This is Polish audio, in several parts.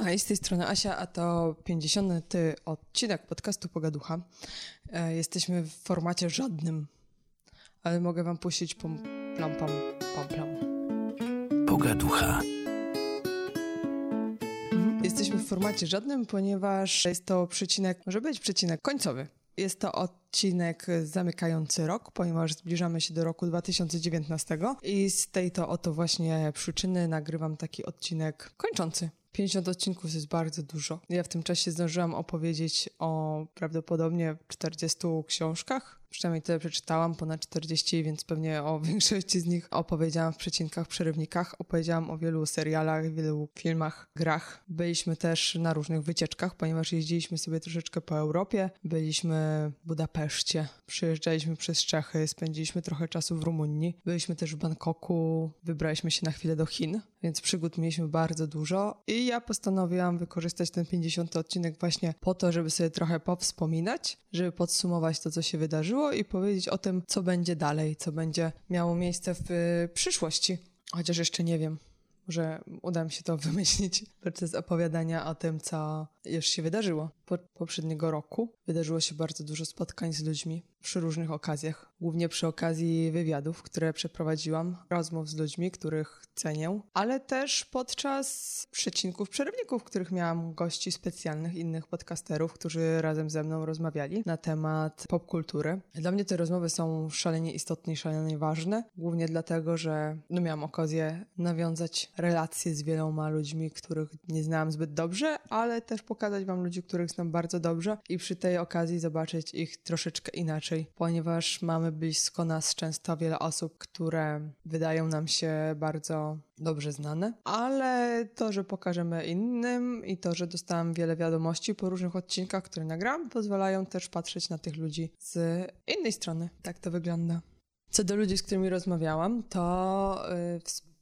No hej, z tej strony Asia, a to 50. odcinek podcastu Pogaducha. E, jesteśmy w formacie żadnym, ale mogę wam puścić pom, plam, pam, pam, plam. Pogaducha. Mhm. Jesteśmy w formacie żadnym, ponieważ jest to przecinek, może być przecinek końcowy. Jest to odcinek zamykający rok, ponieważ zbliżamy się do roku 2019 i z tej to oto właśnie przyczyny nagrywam taki odcinek kończący 50 odcinków jest bardzo dużo. Ja w tym czasie zdążyłam opowiedzieć o prawdopodobnie 40 książkach, Przynajmniej tyle przeczytałam, ponad 40, więc pewnie o większości z nich opowiedziałam w przecinkach, przerywnikach. Opowiedziałam o wielu serialach, wielu filmach, grach. Byliśmy też na różnych wycieczkach, ponieważ jeździliśmy sobie troszeczkę po Europie. Byliśmy w Budapeszcie, przyjeżdżaliśmy przez Czechy, spędziliśmy trochę czasu w Rumunii. Byliśmy też w Bangkoku, wybraliśmy się na chwilę do Chin, więc przygód mieliśmy bardzo dużo. I ja postanowiłam wykorzystać ten 50 odcinek właśnie po to, żeby sobie trochę powspominać, żeby podsumować to, co się wydarzyło i powiedzieć o tym, co będzie dalej, co będzie miało miejsce w y, przyszłości. Chociaż jeszcze nie wiem. Może uda mi się to wymyślić podczas opowiadania o tym, co już się wydarzyło. Po poprzedniego roku wydarzyło się bardzo dużo spotkań z ludźmi przy różnych okazjach, głównie przy okazji wywiadów, które przeprowadziłam, rozmów z ludźmi, których cenię, ale też podczas przecinków, przerywników, w których miałam gości specjalnych, innych podcasterów, którzy razem ze mną rozmawiali na temat popkultury. Dla mnie te rozmowy są szalenie istotne i szalenie ważne, głównie dlatego, że no, miałam okazję nawiązać relacje z wieloma ludźmi, których nie znałam zbyt dobrze, ale też pokazać wam ludzi, których znam bardzo dobrze i przy tej okazji zobaczyć ich troszeczkę inaczej, ponieważ mamy blisko nas często wiele osób, które wydają nam się bardzo dobrze znane, ale to, że pokażemy innym i to, że dostałam wiele wiadomości po różnych odcinkach, które nagram, pozwalają też patrzeć na tych ludzi z innej strony. Tak to wygląda. Co do ludzi, z którymi rozmawiałam, to yy,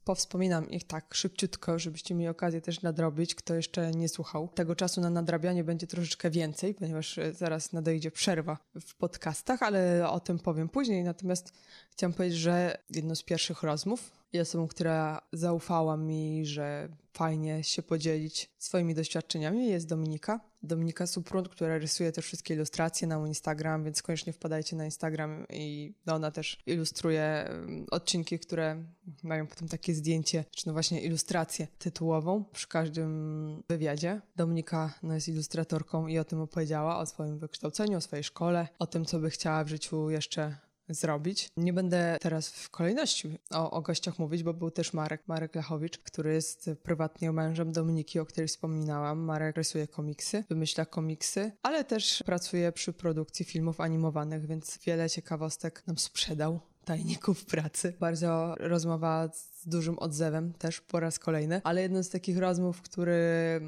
powspominam ich tak szybciutko, żebyście mieli okazję też nadrobić, kto jeszcze nie słuchał. Tego czasu na nadrabianie będzie troszeczkę więcej, ponieważ e, zaraz nadejdzie przerwa w podcastach, ale o tym powiem później. Natomiast chciałam powiedzieć, że jedno z pierwszych rozmów i osobą, która zaufała mi, że fajnie się podzielić swoimi doświadczeniami jest Dominika. Dominika Suprun, która rysuje też wszystkie ilustracje na Instagram, więc koniecznie wpadajcie na Instagram i ona też ilustruje odcinki, które mają potem takie zdjęcie, czy no właśnie ilustrację tytułową przy każdym wywiadzie. Dominika no, jest ilustratorką i o tym opowiedziała, o swoim wykształceniu, o swojej szkole, o tym, co by chciała w życiu jeszcze zrobić. Nie będę teraz w kolejności o, o gościach mówić, bo był też Marek, Marek Lechowicz, który jest prywatnie mężem Dominiki, o której wspominałam. Marek rysuje komiksy, wymyśla komiksy, ale też pracuje przy produkcji filmów animowanych, więc wiele ciekawostek nam sprzedał tajników pracy. Bardzo rozmowa z dużym odzewem też po raz kolejny, ale jedną z takich rozmów, który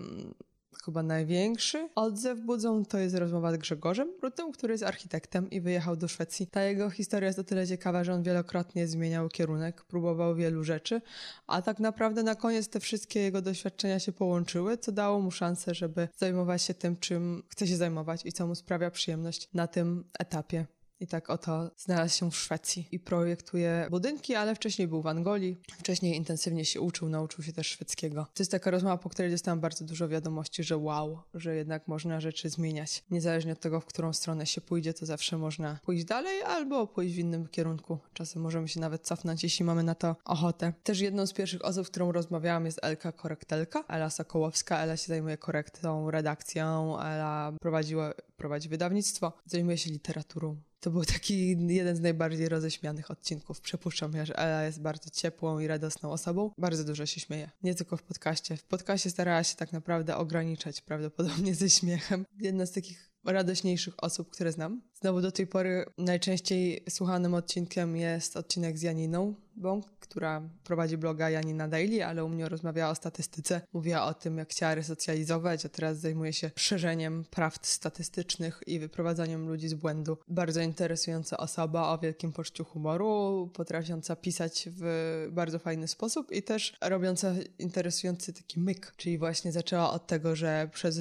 chyba największy odzew budzą, to jest rozmowa z Grzegorzem Rutą, który jest architektem i wyjechał do Szwecji. Ta jego historia jest o tyle ciekawa, że on wielokrotnie zmieniał kierunek, próbował wielu rzeczy, a tak naprawdę na koniec te wszystkie jego doświadczenia się połączyły, co dało mu szansę, żeby zajmować się tym, czym chce się zajmować i co mu sprawia przyjemność na tym etapie. I tak oto znalazł się w Szwecji i projektuje budynki, ale wcześniej był w Angolii. Wcześniej intensywnie się uczył, nauczył się też szwedzkiego. To jest taka rozmowa, po której dostałam bardzo dużo wiadomości, że wow, że jednak można rzeczy zmieniać. Niezależnie od tego, w którą stronę się pójdzie, to zawsze można pójść dalej albo pójść w innym kierunku. Czasem możemy się nawet cofnąć, jeśli mamy na to ochotę. Też jedną z pierwszych osób, z którą rozmawiałam jest Elka Korektelka, Ela Sokołowska. Ela się zajmuje korektą, redakcją, Ela prowadziła, prowadzi wydawnictwo, zajmuje się literaturą to był taki jeden z najbardziej roześmianych odcinków. Przypuszczam, że Ela jest bardzo ciepłą i radosną osobą. Bardzo dużo się śmieje. Nie tylko w podcaście. W podcaście starała się tak naprawdę ograniczać prawdopodobnie ze śmiechem. Jedna z takich radośniejszych osób, które znam. Znowu do tej pory najczęściej słuchanym odcinkiem jest odcinek z Janiną Bąk, która prowadzi bloga Janina Daily, ale u mnie rozmawiała o statystyce. Mówiła o tym, jak chciała resocjalizować, a teraz zajmuje się szerzeniem prawd statystycznych i wyprowadzaniem ludzi z błędu. Bardzo interesująca osoba o wielkim poczuciu humoru, potrafiąca pisać w bardzo fajny sposób i też robiąca interesujący taki myk, czyli właśnie zaczęła od tego, że przez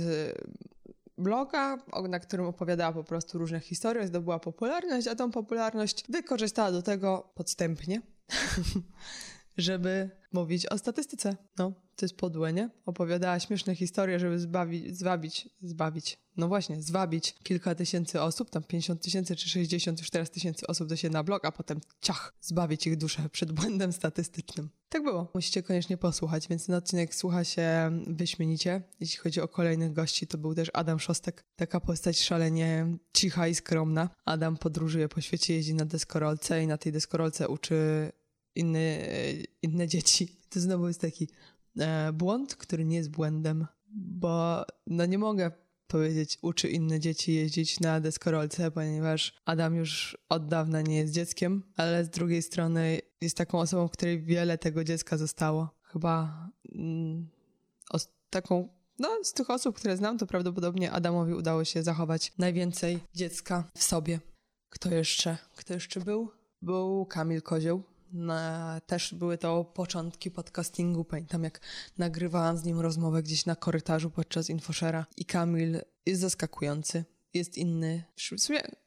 bloga, na którym opowiadała po prostu różne historie, zdobyła popularność, a tą popularność wykorzystała do tego podstępnie, żeby mówić o statystyce. No, to jest podłe, nie? Opowiadała śmieszne historie, żeby zbawić, zwabić, zbawić, no właśnie, zwabić kilka tysięcy osób, tam 50 tysięcy czy 60 już teraz tysięcy osób do siebie na blog, a potem ciach, zbawić ich duszę przed błędem statystycznym. Tak było. Musicie koniecznie posłuchać, więc ten odcinek słucha się wyśmienicie. Jeśli chodzi o kolejnych gości, to był też Adam Szostek. Taka postać szalenie cicha i skromna. Adam podróżuje po świecie, jeździ na deskorolce i na tej deskorolce uczy inne, inne dzieci. To znowu jest taki e, błąd, który nie jest błędem, bo no nie mogę powiedzieć, uczy inne dzieci jeździć na deskorolce, ponieważ Adam już od dawna nie jest dzieckiem, ale z drugiej strony jest taką osobą, w której wiele tego dziecka zostało. Chyba mm, taką, no z tych osób, które znam, to prawdopodobnie Adamowi udało się zachować najwięcej dziecka w sobie. Kto jeszcze? Kto jeszcze był? Był Kamil Kozioł, na, też były to początki podcastingu. Pamiętam, jak nagrywałam z nim rozmowę gdzieś na korytarzu podczas infoshera i Kamil jest zaskakujący, jest inny.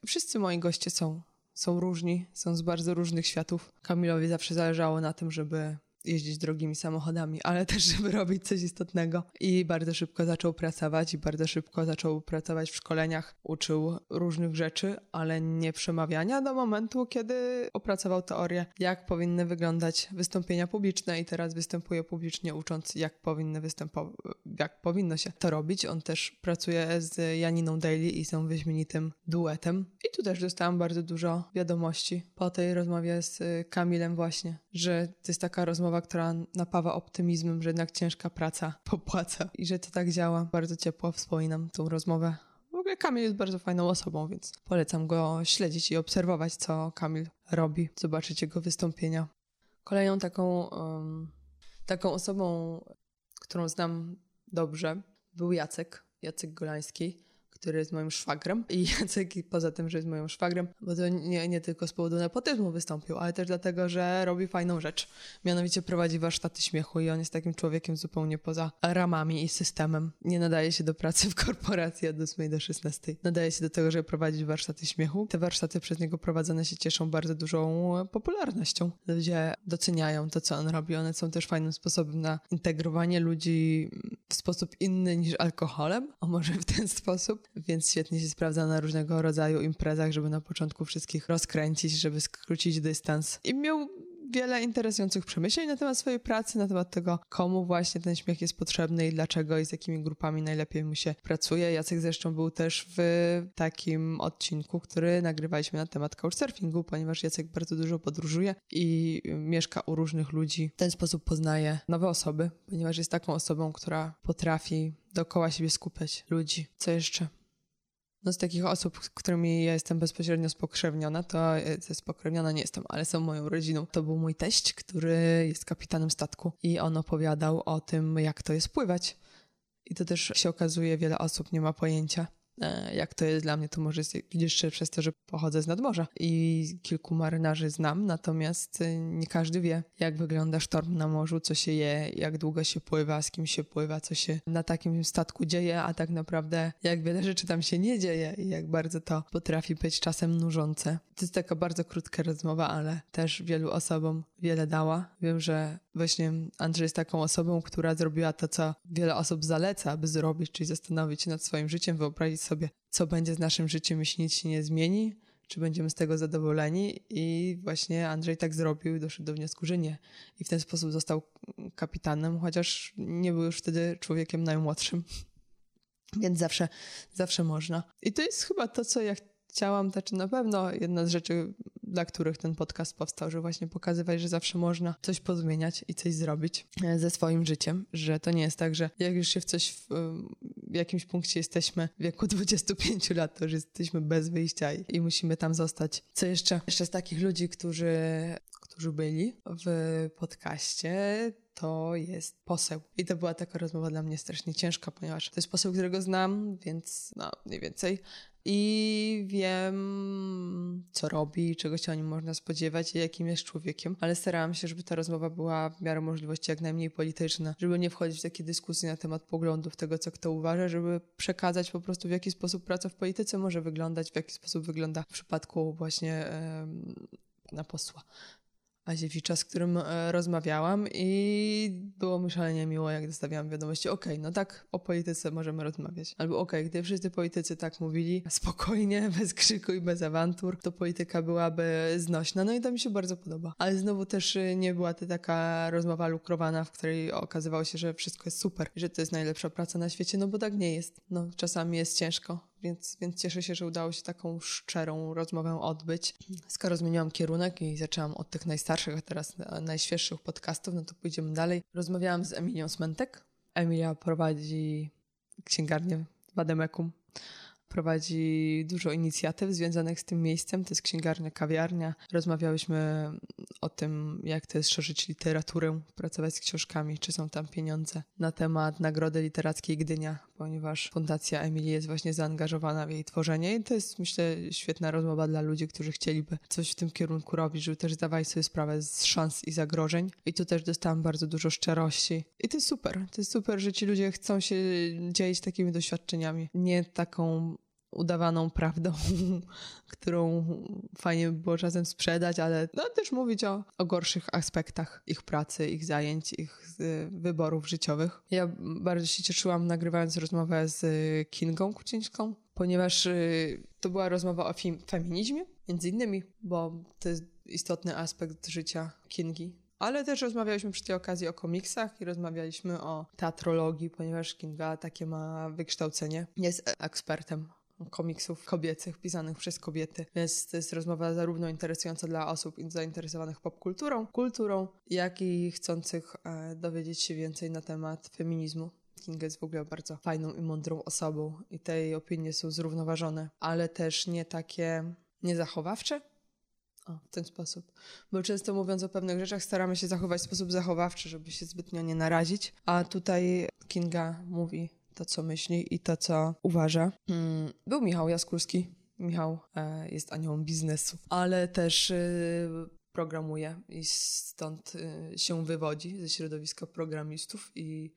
Wszyscy moi goście są, są różni, są z bardzo różnych światów. Kamilowi zawsze zależało na tym, żeby jeździć drogimi samochodami, ale też, żeby robić coś istotnego. I bardzo szybko zaczął pracować i bardzo szybko zaczął pracować w szkoleniach. Uczył różnych rzeczy, ale nie przemawiania do momentu, kiedy opracował teorię, jak powinny wyglądać wystąpienia publiczne i teraz występuje publicznie ucząc, jak powinny występować, jak powinno się to robić. On też pracuje z Janiną Daly i są wyśmienitym duetem. I tu też dostałam bardzo dużo wiadomości po tej rozmowie z Kamilem właśnie, że to jest taka rozmowa rozmowa, która napawa optymizmem, że jednak ciężka praca popłaca i że to tak działa. Bardzo ciepło wspominam tą rozmowę. W ogóle Kamil jest bardzo fajną osobą, więc polecam go śledzić i obserwować, co Kamil robi, zobaczyć jego wystąpienia. Kolejną taką, um, taką osobą, którą znam dobrze, był Jacek, Jacek Golański który jest moim szwagrem i Jacek poza tym, że jest moim szwagrem, bo to nie, nie tylko z powodu nepotyzmu wystąpił, ale też dlatego, że robi fajną rzecz. Mianowicie prowadzi warsztaty śmiechu i on jest takim człowiekiem zupełnie poza ramami i systemem. Nie nadaje się do pracy w korporacji od 8 do 16. Nadaje się do tego, żeby prowadzić warsztaty śmiechu. Te warsztaty przez niego prowadzone się cieszą bardzo dużą popularnością. Ludzie doceniają to, co on robi. One są też fajnym sposobem na integrowanie ludzi w sposób inny niż alkoholem, a może w ten sposób więc świetnie się sprawdza na różnego rodzaju imprezach, żeby na początku wszystkich rozkręcić, żeby skrócić dystans. I miał wiele interesujących przemyśleń na temat swojej pracy, na temat tego, komu właśnie ten śmiech jest potrzebny i dlaczego i z jakimi grupami najlepiej mu się pracuje. Jacek zresztą był też w takim odcinku, który nagrywaliśmy na temat couchsurfingu, ponieważ Jacek bardzo dużo podróżuje i mieszka u różnych ludzi. W ten sposób poznaje nowe osoby, ponieważ jest taką osobą, która potrafi dookoła siebie skupiać ludzi. Co jeszcze? No z takich osób, z którymi ja jestem bezpośrednio spokrewniona, to jest spokrewniona nie jestem, ale są moją rodziną. To był mój teść, który jest kapitanem statku i on opowiadał o tym, jak to jest pływać. I to też się okazuje, wiele osób nie ma pojęcia. E, jak to jest dla mnie, to może jeszcze przez to, że pochodzę z nadmorza i kilku marynarzy znam, natomiast e, nie każdy wie, jak wygląda sztorm na morzu, co się je, jak długo się pływa, z kim się pływa, co się na takim statku dzieje, a tak naprawdę jak wiele rzeczy tam się nie dzieje i jak bardzo to potrafi być czasem nużące. To jest taka bardzo krótka rozmowa, ale też wielu osobom wiele dała. Wiem, że właśnie Andrzej jest taką osobą, która zrobiła to, co wiele osób zaleca, aby zrobić, czyli zastanowić się nad swoim życiem, wyobrazić sobie, co będzie z naszym życiem, jeśli nic się nie zmieni, czy będziemy z tego zadowoleni. I właśnie Andrzej tak zrobił doszedł do wniosku, że nie. I w ten sposób został kapitanem, chociaż nie był już wtedy człowiekiem najmłodszym. Więc zawsze, zawsze można. I to jest chyba to, co ja chciałam, znaczy na pewno jedna z rzeczy, dla których ten podcast powstał, że właśnie pokazywać, że zawsze można coś pozmieniać i coś zrobić e, ze swoim życiem, że to nie jest tak, że jak już się w coś w, w jakimś punkcie jesteśmy w wieku 25 lat, to już jesteśmy bez wyjścia i, i musimy tam zostać. Co jeszcze? Jeszcze z takich ludzi, którzy, którzy byli w podcaście, to jest poseł. I to była taka rozmowa dla mnie strasznie ciężka, ponieważ to jest poseł, którego znam, więc no, mniej więcej i wiem, co robi, czego się o nim można spodziewać i jakim jest człowiekiem, ale starałam się, żeby ta rozmowa była w miarę możliwości jak najmniej polityczna, żeby nie wchodzić w takie dyskusje na temat poglądów, tego, co kto uważa, żeby przekazać po prostu, w jaki sposób praca w polityce może wyglądać, w jaki sposób wygląda w przypadku właśnie na posła. Aziewicza, z którym e, rozmawiałam i było mi szalenie miło, jak dostawiałam wiadomości, okej, okay, no tak, o polityce możemy rozmawiać. Albo okej, okay, gdy wszyscy politycy tak mówili, spokojnie, bez krzyku i bez awantur, to polityka byłaby znośna. No i to mi się bardzo podoba. Ale znowu też e, nie była to taka rozmowa lukrowana, w której okazywało się, że wszystko jest super, że to jest najlepsza praca na świecie, no bo tak nie jest. No, czasami jest ciężko więc, więc cieszę się, że udało się taką szczerą rozmowę odbyć. Skoro zmieniłam kierunek i zaczęłam od tych najstarszych, a teraz najświeższych podcastów, no to pójdziemy dalej. Rozmawiałam z Emilią Smentek. Emilia prowadzi księgarnię w Ademekum prowadzi dużo inicjatyw związanych z tym miejscem. To jest księgarnia, kawiarnia. Rozmawiałyśmy o tym, jak to jest szerzyć literaturę, pracować z książkami, czy są tam pieniądze na temat Nagrody Literackiej Gdynia, ponieważ Fundacja Emilii jest właśnie zaangażowana w jej tworzenie i to jest, myślę, świetna rozmowa dla ludzi, którzy chcieliby coś w tym kierunku robić, żeby też zdawać sobie sprawę z szans i zagrożeń. I tu też dostałam bardzo dużo szczerości. I to jest super. To jest super, że ci ludzie chcą się dzielić takimi doświadczeniami. Nie taką udawaną prawdą, którą fajnie by było czasem sprzedać, ale no, też mówić o, o gorszych aspektach ich pracy, ich zajęć, ich y, wyborów życiowych. Ja bardzo się cieszyłam nagrywając rozmowę z Kingą Kucińską, ponieważ y, to była rozmowa o feminizmie, między innymi, bo to jest istotny aspekt życia Kingi, ale też rozmawialiśmy przy tej okazji o komiksach i rozmawialiśmy o teatrologii, ponieważ Kinga takie ma wykształcenie. Jest ekspertem komiksów kobiecych, pisanych przez kobiety. Więc to jest rozmowa zarówno interesująca dla osób zainteresowanych popkulturą, kulturą, jak i chcących e, dowiedzieć się więcej na temat feminizmu. King jest w ogóle bardzo fajną i mądrą osobą i te jej opinie są zrównoważone, ale też nie takie niezachowawcze, o, w ten sposób. Bo często mówiąc o pewnych rzeczach, staramy się zachować w sposób zachowawczy, żeby się zbytnio nie narazić. A tutaj Kinga mówi to, co myśli i to, co uważa. Hmm, był Michał Jaskulski. Michał e, jest aniołem biznesu, ale też e, programuje i stąd e, się wywodzi ze środowiska programistów i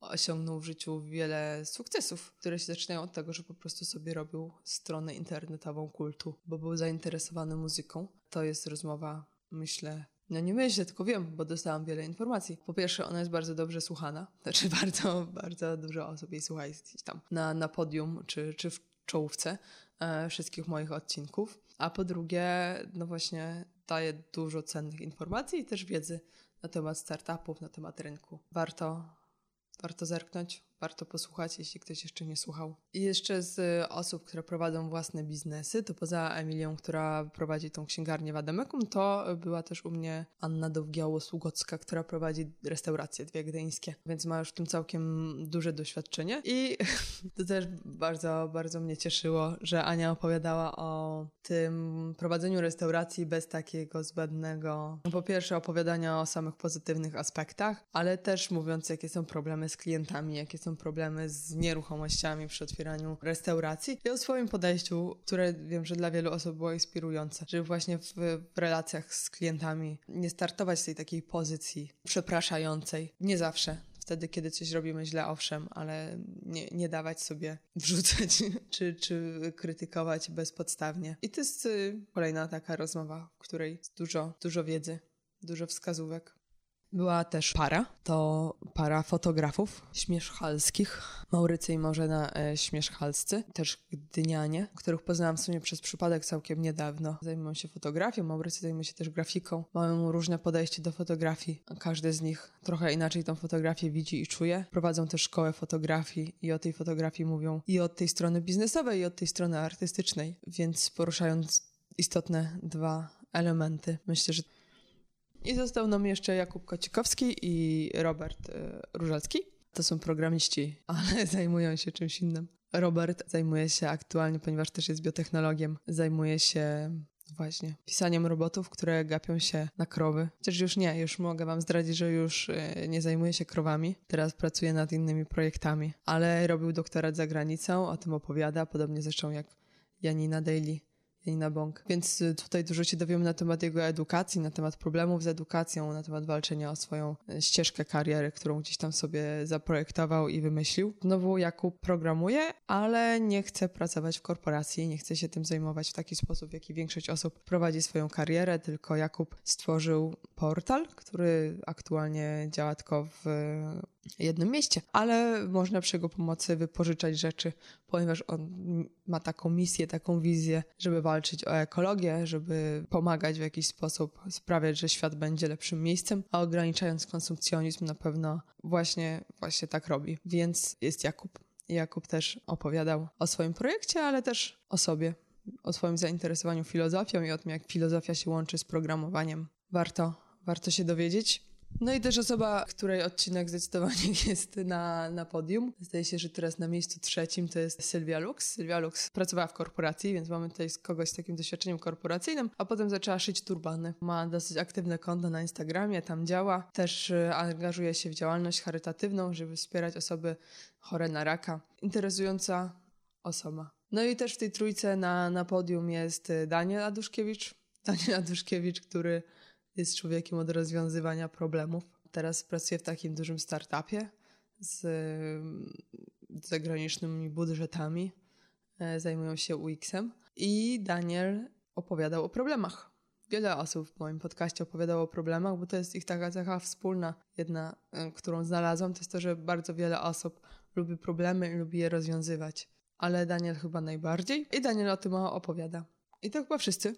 osiągnął w życiu wiele sukcesów, które się zaczynają od tego, że po prostu sobie robił stronę internetową kultu, bo był zainteresowany muzyką. To jest rozmowa, myślę, no nie myślę, tylko wiem, bo dostałam wiele informacji. Po pierwsze, ona jest bardzo dobrze słuchana. Znaczy bardzo, bardzo dużo osób jej słucha gdzieś tam na, na podium czy, czy w czołówce e, wszystkich moich odcinków. A po drugie, no właśnie daje dużo cennych informacji i też wiedzy na temat startupów, na temat rynku. Warto, warto zerknąć warto posłuchać, jeśli ktoś jeszcze nie słuchał. I jeszcze z osób, które prowadzą własne biznesy, to poza Emilią, która prowadzi tą księgarnię w Ademekum, to była też u mnie Anna Dowgiało-Sługocka, która prowadzi restauracje dwie gdyńskie, więc ma już w tym całkiem duże doświadczenie i to też bardzo, bardzo mnie cieszyło, że Ania opowiadała o tym prowadzeniu restauracji bez takiego zbędnego, no po pierwsze opowiadania o samych pozytywnych aspektach, ale też mówiąc, jakie są problemy z klientami, jakie są są problemy z nieruchomościami przy otwieraniu restauracji i o swoim podejściu, które wiem, że dla wielu osób było inspirujące, żeby właśnie w, w relacjach z klientami nie startować z tej takiej pozycji przepraszającej. Nie zawsze, wtedy, kiedy coś robimy źle, owszem, ale nie, nie dawać sobie wrzucać czy, czy krytykować bezpodstawnie. I to jest y, kolejna taka rozmowa, w której jest dużo, dużo wiedzy, dużo wskazówek. Była też para, to para fotografów śmieszchalskich, Maurycy i Marzena e, Śmieszchalscy, też gdynianie, których poznałam w sumie przez przypadek całkiem niedawno. Zajmują się fotografią, Maurycy zajmuje się też grafiką, mają różne podejście do fotografii. Każdy z nich trochę inaczej tą fotografię widzi i czuje. Prowadzą też szkołę fotografii i o tej fotografii mówią i od tej strony biznesowej, i od tej strony artystycznej, więc poruszając istotne dwa elementy. Myślę, że i został nam jeszcze Jakub Kocikowski i Robert y, Różalski. To są programiści, ale zajmują się czymś innym. Robert zajmuje się aktualnie, ponieważ też jest biotechnologiem, zajmuje się właśnie pisaniem robotów, które gapią się na krowy. Chociaż już nie, już mogę wam zdradzić, że już y, nie zajmuje się krowami. Teraz pracuje nad innymi projektami, ale robił doktorat za granicą, o tym opowiada, podobnie zresztą jak Janina Daly Janina Bąk. Więc y, tutaj dużo się dowiemy na temat jego edukacji, na temat problemów z edukacją, na temat walczenia o swoją y, ścieżkę kariery, którą gdzieś tam sobie zaprojektował i wymyślił. Znowu Jakub programuje, ale nie chce pracować w korporacji, nie chce się tym zajmować w taki sposób, w jaki większość osób prowadzi swoją karierę, tylko Jakub stworzył portal, który aktualnie działa tylko w jednym mieście, ale można przy jego pomocy wypożyczać rzeczy, ponieważ on ma taką misję, taką wizję, żeby walczyć o ekologię, żeby pomagać w jakiś sposób, sprawiać, że świat będzie lepszym miejscem, a ograniczając konsumpcjonizm na pewno właśnie, właśnie tak robi. Więc jest Jakub. Jakub też opowiadał o swoim projekcie, ale też o sobie, o swoim zainteresowaniu filozofią i o tym, jak filozofia się łączy z programowaniem. Warto, warto się dowiedzieć. No i też osoba, której odcinek zdecydowanie jest na, na podium. Zdaje się, że teraz na miejscu trzecim to jest Sylwia Lux. Sylwia Lux pracowała w korporacji, więc mamy tutaj kogoś z takim doświadczeniem korporacyjnym, a potem zaczęła szyć turbany. Ma dosyć aktywne konto na Instagramie, tam działa. Też e, angażuje się w działalność charytatywną, żeby wspierać osoby chore na raka. Interesująca osoba. No i też w tej trójce na, na podium jest Daniel Aduszkiewicz. Daniel Aduszkiewicz, który jest człowiekiem od rozwiązywania problemów. Teraz pracuje w takim dużym startupie z zagranicznymi budżetami. E, zajmują się UX-em. I Daniel opowiadał o problemach. Wiele osób w moim podcaście opowiadało o problemach, bo to jest ich taka cecha wspólna. Jedna, e, którą znalazłam, to jest to, że bardzo wiele osób lubi problemy i lubi je rozwiązywać. Ale Daniel chyba najbardziej. I Daniel o tym opowiada. I to chyba wszyscy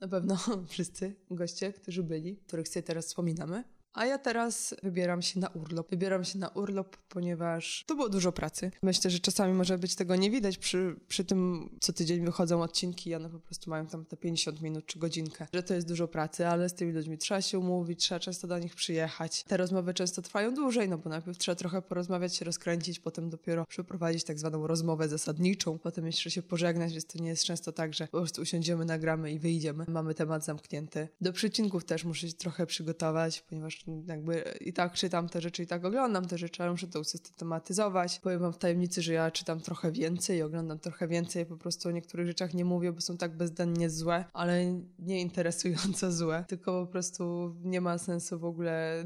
na pewno wszyscy goście, którzy byli, których sobie teraz wspominamy. A ja teraz wybieram się na urlop. Wybieram się na urlop, ponieważ to było dużo pracy. Myślę, że czasami może być tego nie widać przy, przy tym, co tydzień wychodzą odcinki i one po prostu mają tam te 50 minut czy godzinkę. Że to jest dużo pracy, ale z tymi ludźmi trzeba się umówić, trzeba często do nich przyjechać. Te rozmowy często trwają dłużej, no bo najpierw trzeba trochę porozmawiać, się rozkręcić, potem dopiero przeprowadzić tak zwaną rozmowę zasadniczą, potem jeszcze się pożegnać, więc to nie jest często tak, że po prostu usiądziemy, nagramy i wyjdziemy. Mamy temat zamknięty. Do przycinków też muszę się trochę przygotować, ponieważ jakby i tak czytam te rzeczy, i tak oglądam te rzeczy, ale muszę to usystematyzować. Powiem wam w tajemnicy, że ja czytam trochę więcej, oglądam trochę więcej, po prostu o niektórych rzeczach nie mówię, bo są tak bezdennie złe, ale nie interesująco złe, tylko po prostu nie ma sensu w ogóle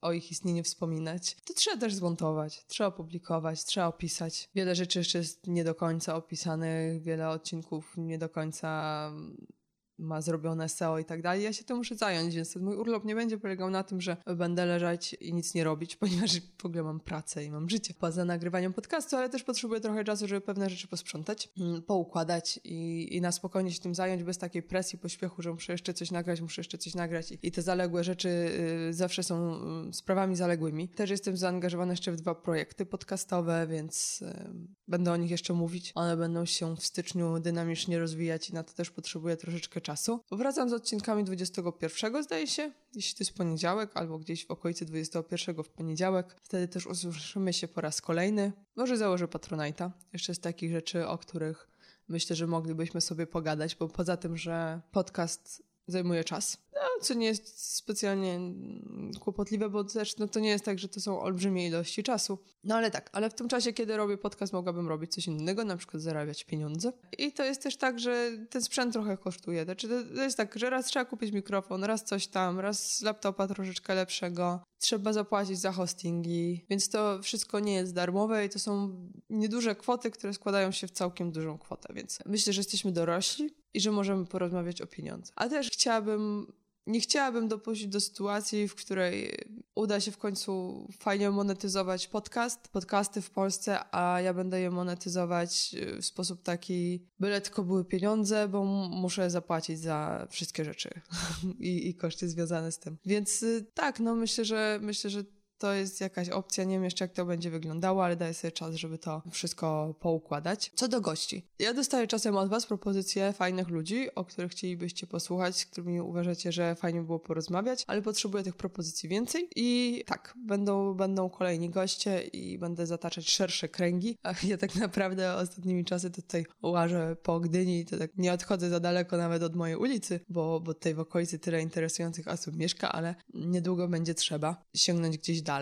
o ich istnieniu wspominać. To trzeba też zmontować, trzeba opublikować, trzeba opisać. Wiele rzeczy jeszcze jest nie do końca opisanych, wiele odcinków nie do końca ma zrobione SEO i tak dalej. Ja się tym muszę zająć, więc ten mój urlop nie będzie polegał na tym, że będę leżeć i nic nie robić, ponieważ w ogóle mam pracę i mam życie poza nagrywaniem podcastu, ale też potrzebuję trochę czasu, żeby pewne rzeczy posprzątać, mm, poukładać i, i na spokojnie się tym zająć, bez takiej presji, pośpiechu, że muszę jeszcze coś nagrać, muszę jeszcze coś nagrać i, i te zaległe rzeczy y, zawsze są y, sprawami zaległymi. Też jestem zaangażowana jeszcze w dwa projekty podcastowe, więc y, będę o nich jeszcze mówić. One będą się w styczniu dynamicznie rozwijać i na to też potrzebuję troszeczkę czasu. Wracam z odcinkami 21, zdaje się, jeśli to jest poniedziałek, albo gdzieś w okolicy 21 w poniedziałek. Wtedy też usłyszymy się po raz kolejny. Może założę Patronite'a. Jeszcze z takich rzeczy, o których myślę, że moglibyśmy sobie pogadać, bo poza tym, że podcast zajmuje czas, co nie jest specjalnie kłopotliwe, bo też no, to nie jest tak, że to są olbrzymie ilości czasu. No ale tak, ale w tym czasie, kiedy robię podcast, mogłabym robić coś innego, na przykład zarabiać pieniądze. I to jest też tak, że ten sprzęt trochę kosztuje. Znaczy, to jest tak, że raz trzeba kupić mikrofon, raz coś tam, raz laptopa troszeczkę lepszego. Trzeba zapłacić za hostingi, więc to wszystko nie jest darmowe i to są nieduże kwoty, które składają się w całkiem dużą kwotę, więc myślę, że jesteśmy dorośli i że możemy porozmawiać o pieniądzach. A też chciałabym nie chciałabym dopuścić do sytuacji, w której uda się w końcu fajnie monetyzować podcast, podcasty w Polsce, a ja będę je monetyzować y, w sposób taki, byle tylko były pieniądze, bo muszę zapłacić za wszystkie rzeczy I, i koszty związane z tym. Więc y, tak, no myślę, że myślę, że to jest jakaś opcja. Nie wiem jeszcze, jak to będzie wyglądało, ale daję sobie czas, żeby to wszystko poukładać. Co do gości. Ja dostaję czasem od Was propozycje fajnych ludzi, o których chcielibyście posłuchać, z którymi uważacie, że fajnie było porozmawiać, ale potrzebuję tych propozycji więcej. I tak, będą, będą kolejni goście i będę zataczać szersze kręgi. Ja tak naprawdę ostatnimi czasy tutaj łażę po Gdyni, to tak nie odchodzę za daleko nawet od mojej ulicy, bo, bo tutaj w okolicy tyle interesujących osób mieszka, ale niedługo będzie trzeba sięgnąć gdzieś dalej.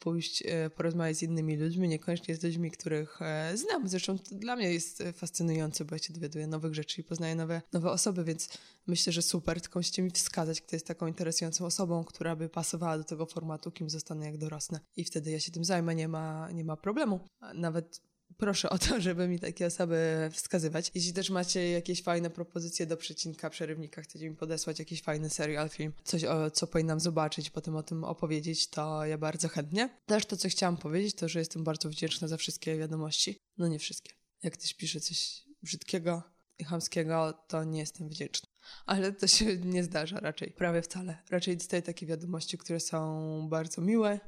Pójść e, porozmawiać z innymi ludźmi, niekoniecznie z ludźmi, których e, znam. Zresztą dla mnie jest e, fascynujące, bo ja się dowiaduję nowych rzeczy i poznaję nowe, nowe osoby, więc myślę, że super. Tylko musicie mi wskazać, kto jest taką interesującą osobą, która by pasowała do tego formatu, kim zostanę, jak dorosnę. I wtedy ja się tym zajmę, nie ma, nie ma problemu. A Nawet proszę o to, żeby mi takie osoby wskazywać. Jeśli też macie jakieś fajne propozycje do przecinka, przerywnika, chcecie mi podesłać jakiś fajny serial, film, coś, o, co powinnam zobaczyć, potem o tym opowiedzieć, to ja bardzo chętnie. Też to, co chciałam powiedzieć, to, że jestem bardzo wdzięczna za wszystkie wiadomości. No nie wszystkie. Jak ktoś pisze coś brzydkiego i chamskiego, to nie jestem wdzięczna. Ale to się nie zdarza raczej, prawie wcale. Raczej dostaję takie wiadomości, które są bardzo miłe,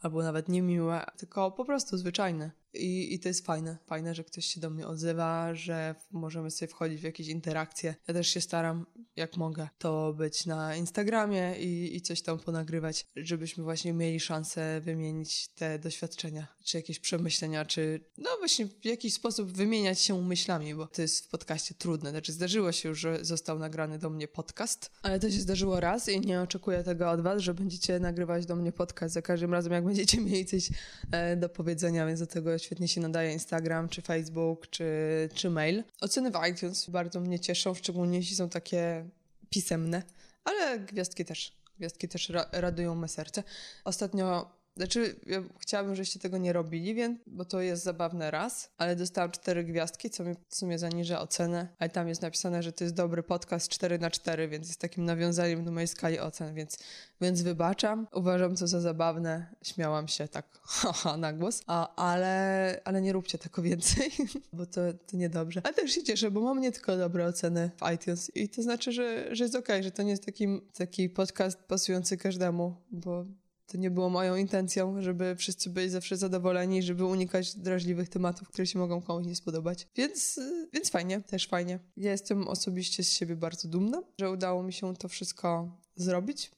albo nawet niemiłe, tylko po prostu zwyczajne. I, I to jest fajne. Fajne, że ktoś się do mnie odzywa, że możemy sobie wchodzić w jakieś interakcje. Ja też się staram, jak mogę, to być na Instagramie i, i coś tam ponagrywać, żebyśmy właśnie mieli szansę wymienić te doświadczenia, czy jakieś przemyślenia, czy no właśnie w jakiś sposób wymieniać się myślami, bo to jest w podcaście trudne. Znaczy zdarzyło się już, że został nagrany do mnie podcast, ale to się zdarzyło raz i nie oczekuję tego od was, że będziecie nagrywać do mnie podcast za każdym razem, jak będziecie mieli coś e, do powiedzenia, więc do tego świetnie się nadaje Instagram, czy Facebook, czy, czy mail. Oceny w iTunes bardzo mnie cieszą, szczególnie jeśli są takie pisemne, ale gwiazdki też. Gwiazdki też ra radują me serce. Ostatnio znaczy, ja chciałabym, żebyście tego nie robili, więc, bo to jest zabawne raz, ale dostałam cztery gwiazdki, co mi w sumie zaniża ocenę, ale tam jest napisane, że to jest dobry podcast 4 na 4 więc jest takim nawiązaniem do mojej skali ocen, więc, więc wybaczam. Uważam to za zabawne, śmiałam się tak haha na głos, a, ale, ale nie róbcie tego więcej, bo to, to niedobrze. Ale też się cieszę, bo mam nie tylko dobre oceny w iTunes i to znaczy, że, że jest okej, okay, że to nie jest taki, taki podcast pasujący każdemu, bo to nie było moją intencją, żeby wszyscy byli zawsze zadowoleni, żeby unikać drażliwych tematów, które się mogą komuś nie spodobać. Więc, więc fajnie, też fajnie. Ja jestem osobiście z siebie bardzo dumna, że udało mi się to wszystko zrobić,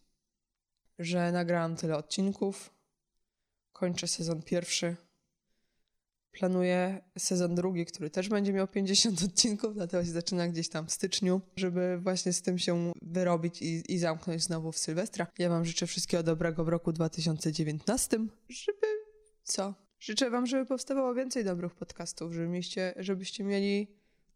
że nagrałam tyle odcinków. Kończę sezon pierwszy Planuję sezon drugi, który też będzie miał 50 odcinków, dlatego się zaczyna gdzieś tam w styczniu, żeby właśnie z tym się wyrobić i, i zamknąć znowu w Sylwestra. Ja Wam życzę wszystkiego dobrego w roku 2019, żeby co? Życzę Wam, żeby powstawało więcej dobrych podcastów, żebyście, żebyście mieli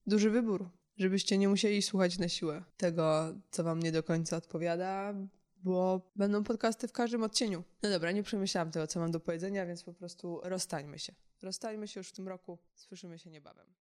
duży wybór, żebyście nie musieli słuchać na siłę tego, co Wam nie do końca odpowiada, bo będą podcasty w każdym odcieniu. No dobra, nie przemyślałam tego, co mam do powiedzenia, więc po prostu rozstańmy się. Rozstańmy się już w tym roku. Słyszymy się niebawem.